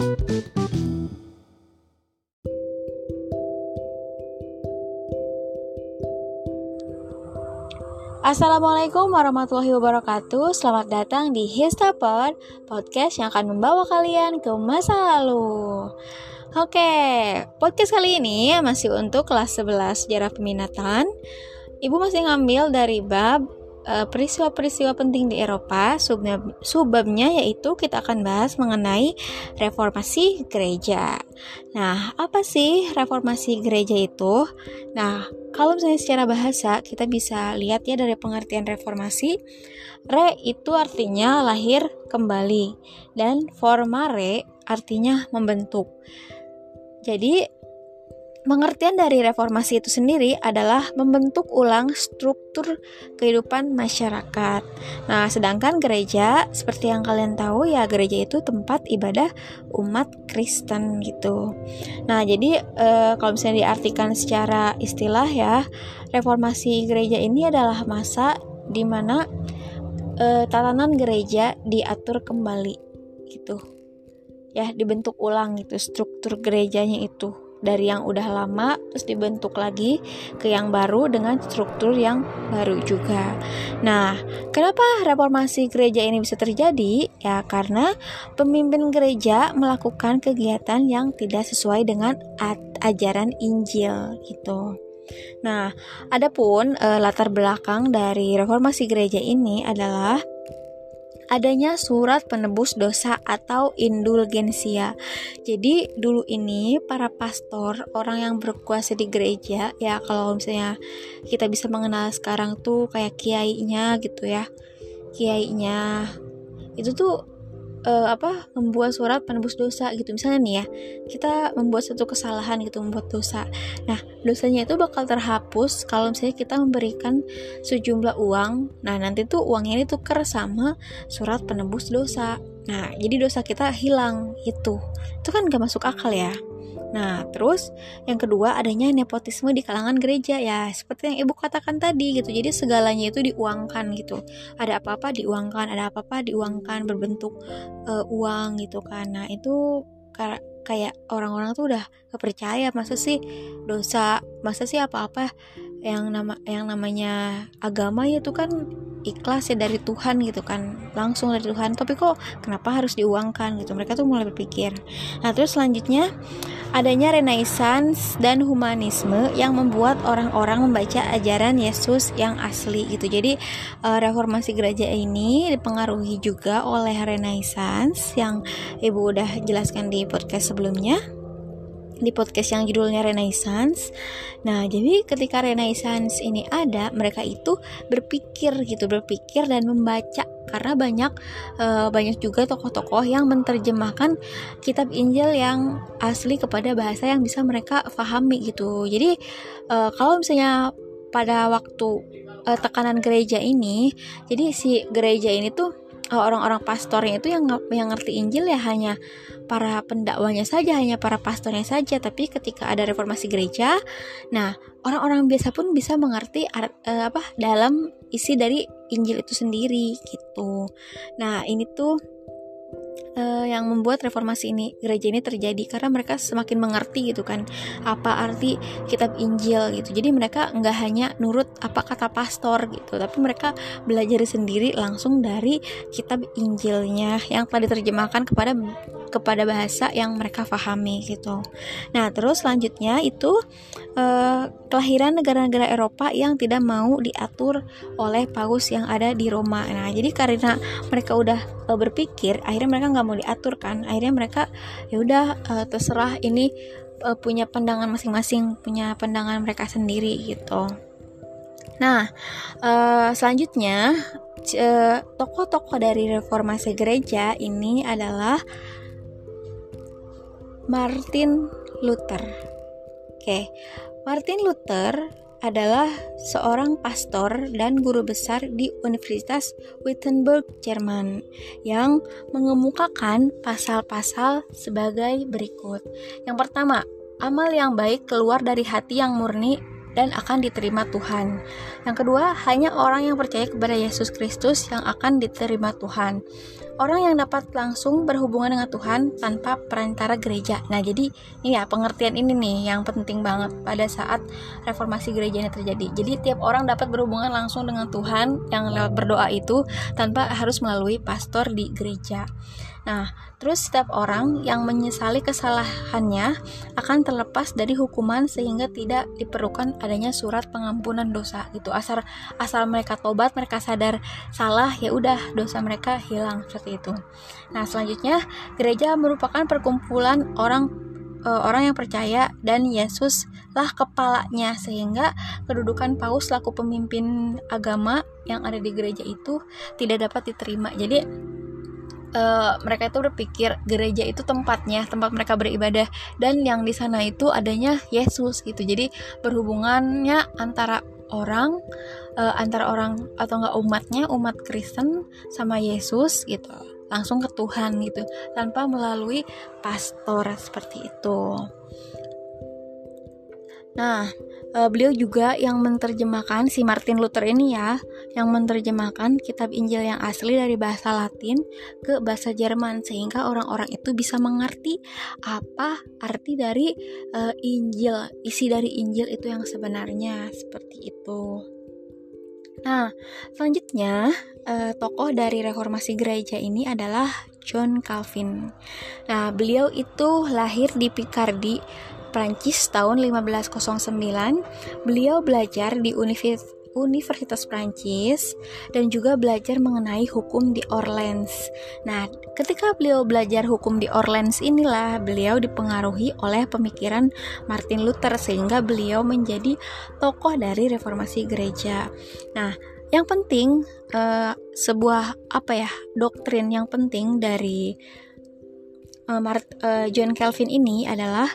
Assalamualaikum warahmatullahi wabarakatuh. Selamat datang di Histapod Podcast yang akan membawa kalian ke masa lalu. Oke, podcast kali ini masih untuk kelas 11 sejarah peminatan. Ibu masih ngambil dari bab peristiwa-peristiwa penting di Eropa subbabnya yaitu kita akan bahas mengenai reformasi gereja. Nah, apa sih reformasi gereja itu? Nah, kalau misalnya secara bahasa kita bisa lihat ya dari pengertian reformasi, re itu artinya lahir kembali dan formare artinya membentuk. Jadi Pengertian dari reformasi itu sendiri adalah membentuk ulang struktur kehidupan masyarakat. Nah, sedangkan gereja, seperti yang kalian tahu ya, gereja itu tempat ibadah umat Kristen gitu. Nah, jadi e, kalau misalnya diartikan secara istilah ya, reformasi gereja ini adalah masa di mana e, tatanan gereja diatur kembali gitu. Ya, dibentuk ulang gitu struktur gerejanya itu dari yang udah lama terus dibentuk lagi ke yang baru dengan struktur yang baru juga. Nah, kenapa reformasi gereja ini bisa terjadi? Ya, karena pemimpin gereja melakukan kegiatan yang tidak sesuai dengan ajaran Injil gitu. Nah, adapun e, latar belakang dari reformasi gereja ini adalah adanya surat penebus dosa atau indulgensia. Jadi dulu ini para pastor, orang yang berkuasa di gereja, ya kalau misalnya kita bisa mengenal sekarang tuh kayak kiainya gitu ya. Kiainya itu tuh uh, apa membuat surat penebus dosa gitu. Misalnya nih ya kita membuat satu kesalahan gitu membuat dosa. Nah dosanya itu bakal terhapus kalau misalnya kita memberikan sejumlah uang. Nah nanti tuh uangnya ini tuker sama surat penebus dosa. Nah jadi dosa kita hilang itu itu kan gak masuk akal ya Nah, terus yang kedua adanya nepotisme di kalangan gereja ya, seperti yang Ibu katakan tadi gitu. Jadi segalanya itu diuangkan gitu. Ada apa-apa diuangkan, ada apa-apa diuangkan berbentuk uh, uang gitu kan. Nah, itu kayak orang-orang tuh udah kepercaya masa sih dosa, masa sih apa-apa yang nama yang namanya agama ya tuh kan ikhlas ya dari Tuhan gitu kan langsung dari Tuhan. Tapi kok kenapa harus diuangkan gitu? Mereka tuh mulai berpikir. Nah terus selanjutnya adanya renaissance dan humanisme yang membuat orang-orang membaca ajaran Yesus yang asli gitu. Jadi uh, reformasi gereja ini dipengaruhi juga oleh renaissance yang ibu udah jelaskan di podcast sebelumnya di podcast yang judulnya Renaissance. Nah, jadi ketika Renaissance ini ada, mereka itu berpikir gitu, berpikir dan membaca karena banyak uh, banyak juga tokoh-tokoh yang menerjemahkan kitab Injil yang asli kepada bahasa yang bisa mereka pahami gitu. Jadi uh, kalau misalnya pada waktu uh, tekanan gereja ini, jadi si gereja ini tuh orang-orang pastornya itu yang yang ngerti Injil ya hanya para pendakwanya saja, hanya para pastornya saja. Tapi ketika ada reformasi gereja, nah orang-orang biasa pun bisa mengerti uh, apa dalam isi dari Injil itu sendiri gitu. Nah ini tuh uh, yang membuat reformasi ini gereja ini terjadi karena mereka semakin mengerti gitu kan apa arti kitab Injil gitu jadi mereka nggak hanya nurut apa kata pastor gitu tapi mereka belajar sendiri langsung dari kitab Injilnya yang telah diterjemahkan kepada kepada bahasa yang mereka pahami gitu. Nah, terus selanjutnya itu eh, kelahiran negara-negara Eropa yang tidak mau diatur oleh paus yang ada di Roma. Nah, jadi karena mereka udah eh, berpikir, akhirnya mereka nggak mau diatur kan. Akhirnya mereka ya udah eh, terserah ini eh, punya pandangan masing-masing, punya pandangan mereka sendiri gitu. Nah, eh, selanjutnya tokoh-tokoh dari reformasi gereja ini adalah Martin Luther. Oke, Martin Luther adalah seorang pastor dan guru besar di Universitas Wittenberg, Jerman, yang mengemukakan pasal-pasal sebagai berikut. Yang pertama, amal yang baik keluar dari hati yang murni dan akan diterima Tuhan. Yang kedua, hanya orang yang percaya kepada Yesus Kristus yang akan diterima Tuhan. Orang yang dapat langsung berhubungan dengan Tuhan tanpa perantara gereja. Nah, jadi ini ya pengertian ini nih yang penting banget pada saat reformasi gereja ini terjadi. Jadi tiap orang dapat berhubungan langsung dengan Tuhan yang lewat berdoa itu tanpa harus melalui pastor di gereja. Nah, terus setiap orang yang menyesali kesalahannya akan terlepas dari hukuman sehingga tidak diperlukan adanya surat pengampunan dosa gitu. Asal asal mereka tobat, mereka sadar salah, ya udah dosa mereka hilang seperti itu. Nah, selanjutnya gereja merupakan perkumpulan orang uh, orang yang percaya dan Yesuslah kepalanya sehingga kedudukan paus laku pemimpin agama yang ada di gereja itu tidak dapat diterima. Jadi uh, mereka itu berpikir gereja itu tempatnya tempat mereka beribadah. Dan yang di sana itu adanya Yesus gitu. Jadi berhubungannya antara orang uh, antara orang atau enggak umatnya umat Kristen sama Yesus gitu. Langsung ke Tuhan gitu tanpa melalui pastor seperti itu. Nah, uh, beliau juga yang menerjemahkan si Martin Luther ini ya, yang menerjemahkan kitab Injil yang asli dari bahasa Latin ke bahasa Jerman sehingga orang-orang itu bisa mengerti apa arti dari uh, Injil, isi dari Injil itu yang sebenarnya seperti itu. Nah, selanjutnya uh, tokoh dari reformasi gereja ini adalah John Calvin. Nah, beliau itu lahir di Picardy Prancis tahun 1509. Beliau belajar di Universitas Universitas Prancis dan juga belajar mengenai hukum di Orleans. Nah, ketika beliau belajar hukum di Orleans inilah beliau dipengaruhi oleh pemikiran Martin Luther sehingga beliau menjadi tokoh dari reformasi gereja. Nah, yang penting uh, sebuah apa ya doktrin yang penting dari uh, Mart, uh, John Calvin ini adalah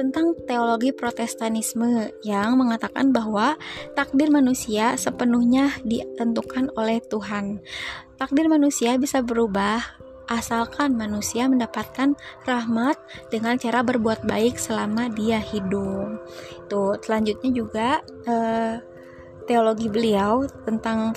tentang teologi Protestanisme yang mengatakan bahwa takdir manusia sepenuhnya ditentukan oleh Tuhan. Takdir manusia bisa berubah asalkan manusia mendapatkan rahmat dengan cara berbuat baik selama dia hidup. Tuh, selanjutnya juga eh, teologi beliau tentang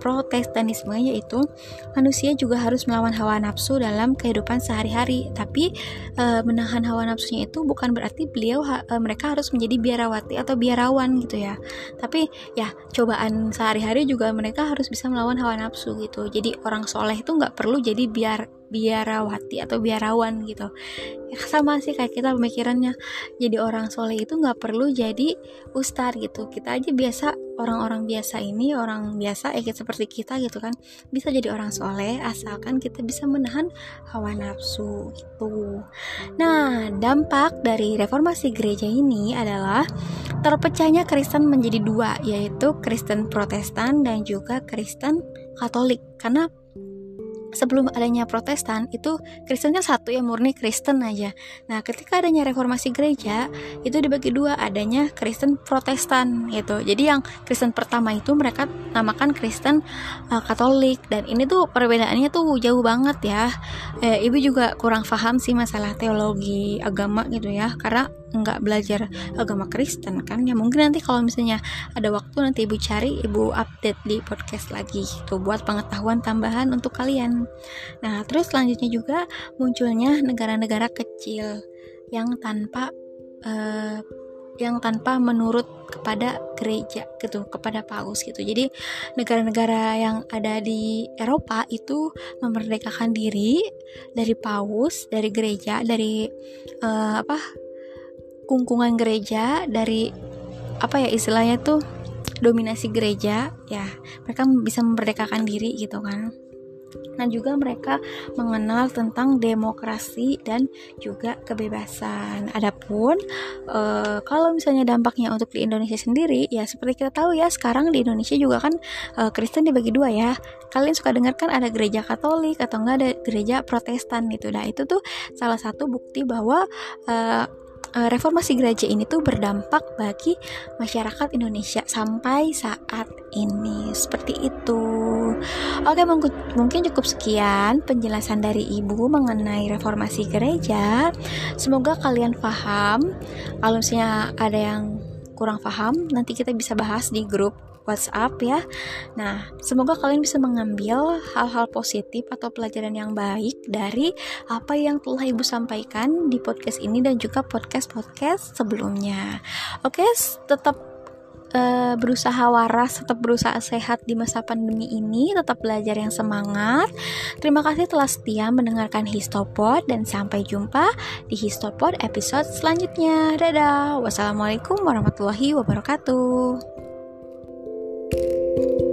protestanisme yaitu manusia juga harus melawan hawa nafsu dalam kehidupan sehari-hari. Tapi e, menahan hawa nafsunya itu bukan berarti beliau ha, e, mereka harus menjadi biarawati atau biarawan gitu ya. Tapi ya cobaan sehari-hari juga mereka harus bisa melawan hawa nafsu gitu. Jadi orang soleh itu nggak perlu jadi biar biarawati atau biarawan gitu. Ya sama sih kayak kita pemikirannya. Jadi orang soleh itu nggak perlu jadi ustar gitu. Kita aja biasa orang-orang biasa ini orang biasa eh seperti kita gitu kan bisa jadi orang soleh asalkan kita bisa menahan hawa nafsu gitu. Nah dampak dari reformasi gereja ini adalah terpecahnya Kristen menjadi dua yaitu Kristen Protestan dan juga Kristen Katolik. Karena sebelum adanya Protestan itu Kristennya satu ya murni Kristen aja. Nah, ketika adanya reformasi gereja itu dibagi dua, adanya Kristen Protestan gitu. Jadi yang Kristen pertama itu mereka namakan Kristen uh, Katolik dan ini tuh perbedaannya tuh jauh banget ya. Eh, ibu juga kurang paham sih masalah teologi agama gitu ya karena nggak belajar agama Kristen kan ya mungkin nanti kalau misalnya ada waktu nanti ibu cari ibu update di podcast lagi. Tuh buat pengetahuan tambahan untuk kalian. Nah terus selanjutnya juga munculnya negara-negara kecil yang tanpa uh, yang tanpa menurut kepada gereja gitu kepada paus gitu. Jadi negara-negara yang ada di Eropa itu memerdekakan diri dari paus dari gereja dari uh, apa kungkungan gereja dari apa ya istilahnya tuh dominasi gereja ya mereka bisa memerdekakan diri gitu kan Nah juga mereka mengenal tentang demokrasi dan juga kebebasan. Adapun e, kalau misalnya dampaknya untuk di Indonesia sendiri, ya seperti kita tahu ya sekarang di Indonesia juga kan e, Kristen dibagi dua ya. Kalian suka dengar kan ada gereja Katolik atau enggak ada gereja Protestan gitu. Nah itu tuh salah satu bukti bahwa e, reformasi gereja ini tuh berdampak bagi masyarakat Indonesia sampai saat ini seperti itu. Oke, mungkin cukup sekian penjelasan dari Ibu mengenai reformasi gereja. Semoga kalian paham. Kalau misalnya ada yang kurang paham, nanti kita bisa bahas di grup WhatsApp ya. Nah, semoga kalian bisa mengambil hal-hal positif atau pelajaran yang baik dari apa yang telah Ibu sampaikan di podcast ini dan juga podcast-podcast sebelumnya. Oke, tetap uh, berusaha waras, tetap berusaha sehat di masa pandemi ini, tetap belajar yang semangat. Terima kasih telah setia mendengarkan Histopod dan sampai jumpa di Histopod episode selanjutnya. Dadah. Wassalamualaikum warahmatullahi wabarakatuh. thank you